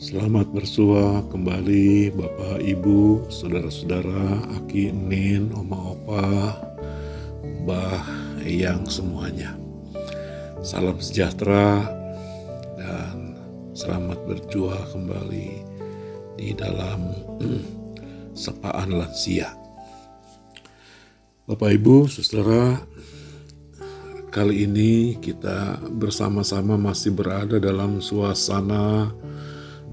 Selamat bersua kembali Bapak Ibu, Saudara-saudara, Aki, Nin, Oma, Opa, Mbah, Eyang semuanya. Salam sejahtera dan selamat berjua kembali di dalam sapaan lansia. Bapak Ibu, Saudara, kali ini kita bersama-sama masih berada dalam suasana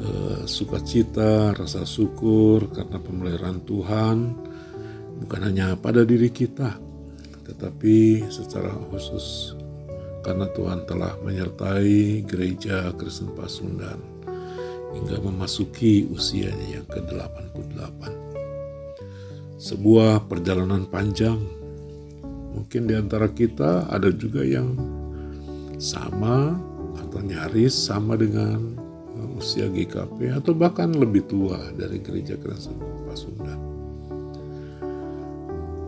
uh, sukacita, rasa syukur karena pemeliharaan Tuhan bukan hanya pada diri kita, tetapi secara khusus karena Tuhan telah menyertai gereja Kristen Pasundan hingga memasuki usianya yang ke-88. Sebuah perjalanan panjang. Mungkin di antara kita ada juga yang sama atau nyaris sama dengan usia GKP atau bahkan lebih tua dari gereja Kristen Pasundan.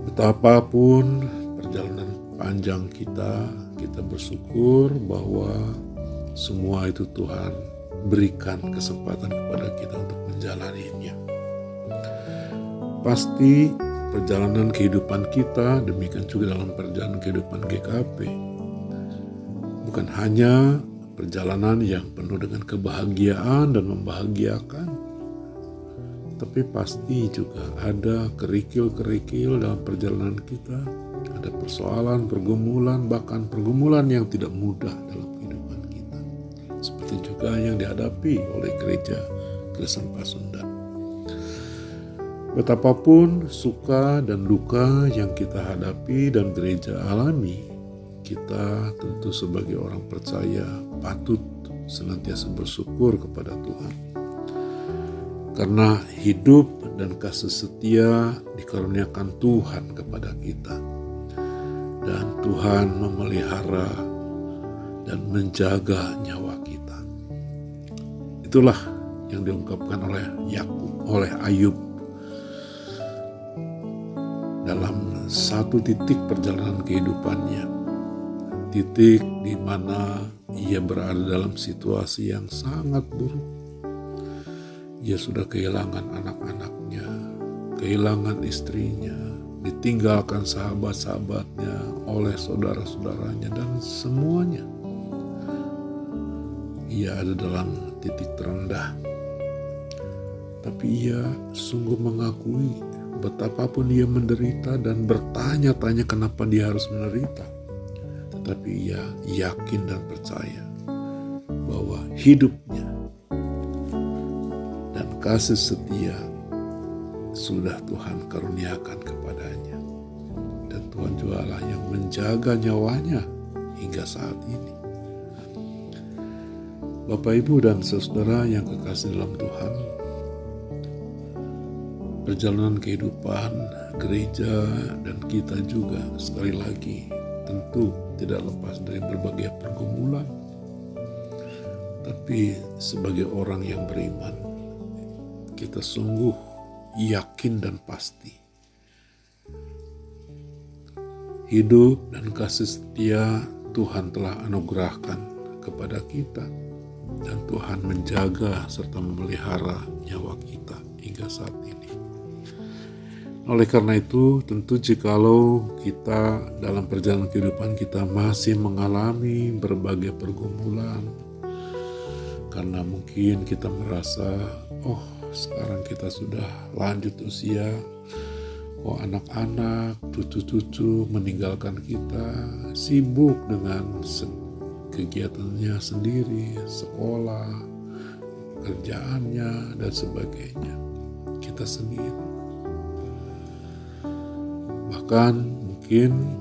Betapapun perjalanan panjang kita, kita bersyukur bahwa semua itu Tuhan berikan kesempatan kepada kita untuk menjalaninya. Pasti perjalanan kehidupan kita, demikian juga dalam perjalanan kehidupan GKP, bukan hanya perjalanan yang penuh dengan kebahagiaan dan membahagiakan. Tapi pasti juga ada kerikil-kerikil dalam perjalanan kita, ada persoalan, pergumulan, bahkan pergumulan yang tidak mudah dalam kehidupan kita. Seperti juga yang dihadapi oleh gereja Kristen Pasundan. Betapapun suka dan duka yang kita hadapi dan gereja alami, kita tentu sebagai orang percaya patut senantiasa bersyukur kepada Tuhan. Karena hidup dan kasih setia dikaruniakan Tuhan kepada kita. Dan Tuhan memelihara dan menjaga nyawa kita. Itulah yang diungkapkan oleh Yakub, oleh Ayub dalam satu titik perjalanan kehidupannya. Titik di mana ia berada dalam situasi yang sangat buruk. Ia sudah kehilangan anak-anaknya, kehilangan istrinya, ditinggalkan sahabat-sahabatnya oleh saudara-saudaranya dan semuanya. Ia ada dalam titik terendah. Tapi ia sungguh mengakui betapapun ia menderita dan bertanya-tanya kenapa dia harus menderita tapi ia yakin dan percaya bahwa hidupnya dan kasih setia sudah Tuhan karuniakan kepadanya. Dan Tuhan jualah yang menjaga nyawanya hingga saat ini. Bapak, Ibu, dan saudara yang kekasih dalam Tuhan, perjalanan kehidupan gereja dan kita juga sekali lagi tentu tidak lepas dari berbagai pergumulan. Tapi sebagai orang yang beriman, kita sungguh yakin dan pasti hidup dan kasih setia Tuhan telah anugerahkan kepada kita dan Tuhan menjaga serta memelihara nyawa kita hingga saat ini. Oleh karena itu, tentu jikalau kita dalam perjalanan kehidupan kita masih mengalami berbagai pergumulan, karena mungkin kita merasa, oh sekarang kita sudah lanjut usia, oh anak-anak, cucu-cucu meninggalkan kita, sibuk dengan kegiatannya sendiri, sekolah, kerjaannya, dan sebagainya. Kita sendiri bahkan mungkin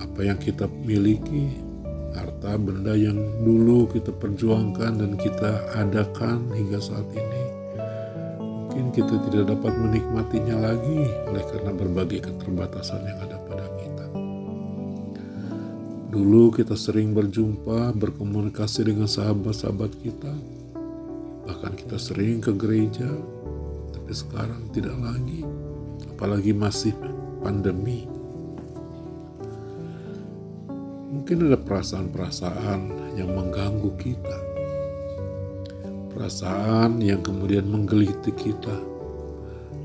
apa yang kita miliki harta benda yang dulu kita perjuangkan dan kita adakan hingga saat ini mungkin kita tidak dapat menikmatinya lagi oleh karena berbagai keterbatasan yang ada pada kita. Dulu kita sering berjumpa berkomunikasi dengan sahabat-sahabat kita. Bahkan kita sering ke gereja tapi sekarang tidak lagi apalagi masih pandemi. Mungkin ada perasaan-perasaan yang mengganggu kita. perasaan yang kemudian menggeliti kita.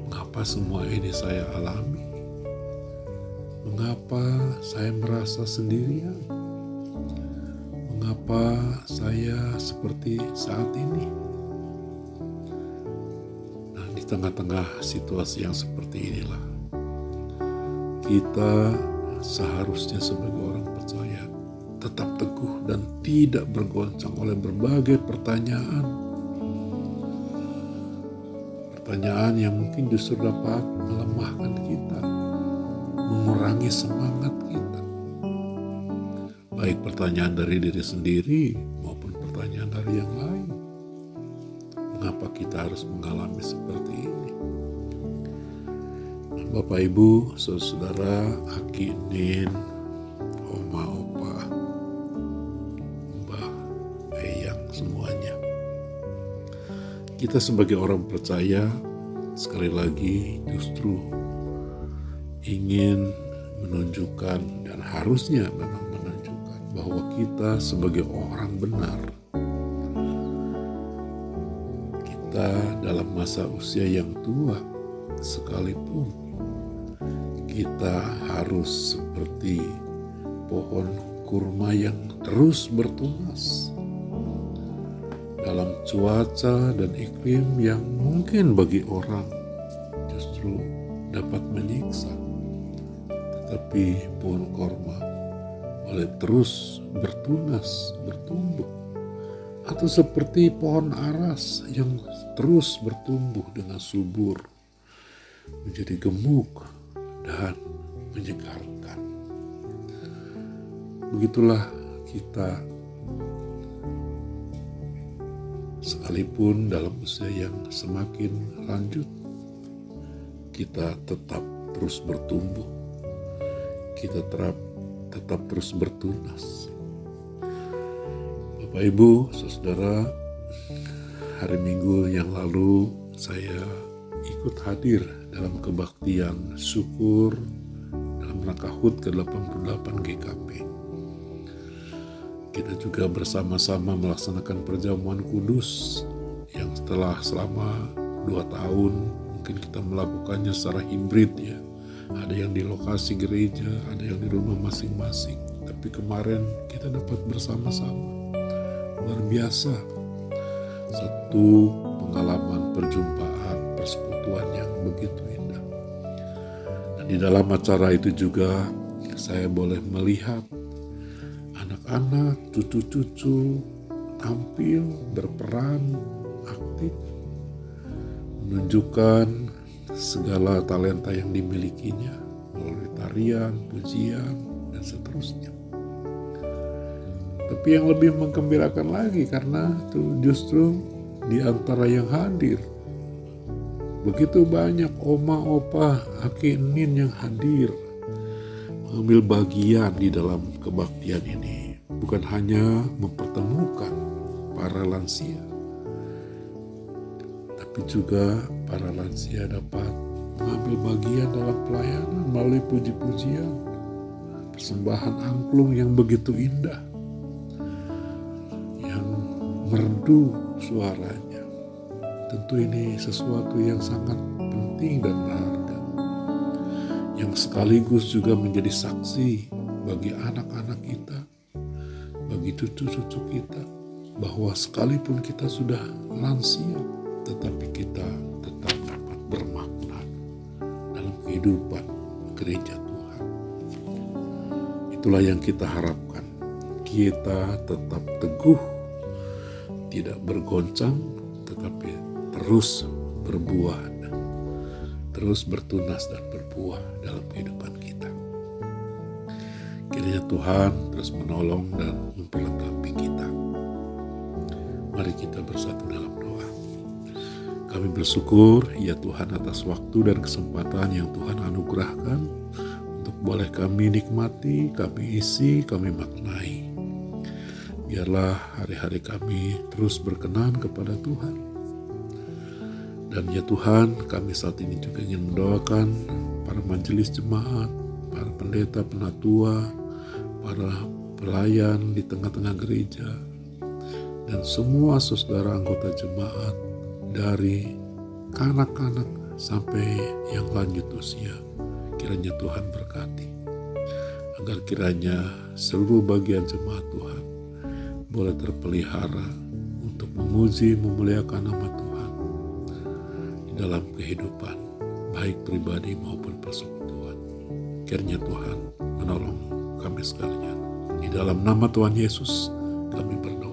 Mengapa semua ini saya alami? Mengapa saya merasa sendirian? Mengapa saya seperti saat ini? Nah, di tengah-tengah situasi yang seperti inilah, kita seharusnya sebagai orang percaya tetap teguh dan tidak bergoncang oleh berbagai pertanyaan. Pertanyaan yang mungkin justru dapat melemahkan kita, mengurangi semangat kita. Baik pertanyaan dari diri sendiri maupun pertanyaan dari yang lain. Mengapa kita harus mengalami seperti ini? Bapak Ibu, saudara, Aki, Nin, Oma, Opa, Mbah, Eyang, semuanya. Kita sebagai orang percaya, sekali lagi justru ingin menunjukkan dan harusnya memang menunjukkan bahwa kita sebagai orang benar kita dalam masa usia yang tua sekalipun kita harus seperti pohon kurma yang terus bertunas dalam cuaca dan iklim yang mungkin bagi orang justru dapat menyiksa. Tetapi pohon kurma boleh terus bertunas, bertumbuh. Atau seperti pohon aras yang terus bertumbuh dengan subur, menjadi gemuk, dan menyegarkan. Begitulah kita sekalipun dalam usia yang semakin lanjut, kita tetap terus bertumbuh, kita tetap, tetap terus bertunas. Bapak Ibu, saudara, hari Minggu yang lalu saya ikut hadir dalam kebaktian syukur dalam rangka HUT ke-88 GKP. Kita juga bersama-sama melaksanakan perjamuan kudus yang setelah selama dua tahun mungkin kita melakukannya secara hibrid ya. Ada yang di lokasi gereja, ada yang di rumah masing-masing. Tapi kemarin kita dapat bersama-sama. Luar biasa. Satu pengalaman perjumpaan, persekutuan yang begitu indah. Dan di dalam acara itu juga saya boleh melihat anak-anak, cucu-cucu tampil berperan aktif menunjukkan segala talenta yang dimilikinya melalui tarian, pujian, dan seterusnya. Tapi yang lebih menggembirakan lagi karena itu justru di antara yang hadir Begitu banyak oma, opa, aki, nin yang hadir mengambil bagian di dalam kebaktian ini. Bukan hanya mempertemukan para lansia, tapi juga para lansia dapat mengambil bagian dalam pelayanan melalui puji-pujian, persembahan angklung yang begitu indah, yang merdu suaranya Tentu ini sesuatu yang sangat penting dan berharga. Yang sekaligus juga menjadi saksi bagi anak-anak kita, bagi cucu-cucu kita, bahwa sekalipun kita sudah lansia, tetapi kita tetap dapat bermakna dalam kehidupan gereja Tuhan. Itulah yang kita harapkan. Kita tetap teguh, tidak bergoncang, tetapi terus berbuah, terus bertunas dan berbuah dalam kehidupan kita. Kiranya Tuhan terus menolong dan memperlengkapi kita. Mari kita bersatu dalam doa. Kami bersyukur ya Tuhan atas waktu dan kesempatan yang Tuhan anugerahkan untuk boleh kami nikmati, kami isi, kami maknai. Biarlah hari-hari kami terus berkenan kepada Tuhan dan ya Tuhan, kami saat ini juga ingin mendoakan para majelis jemaat, para pendeta, penatua, para pelayan di tengah-tengah gereja, dan semua saudara anggota jemaat dari kanak-kanak sampai yang lanjut usia. Kiranya Tuhan berkati. Agar kiranya seluruh bagian jemaat Tuhan boleh terpelihara untuk memuji memuliakan nama Tuhan dalam kehidupan baik pribadi maupun persekutuan. Kiranya Tuhan menolong kami sekalian. Di dalam nama Tuhan Yesus kami berdoa.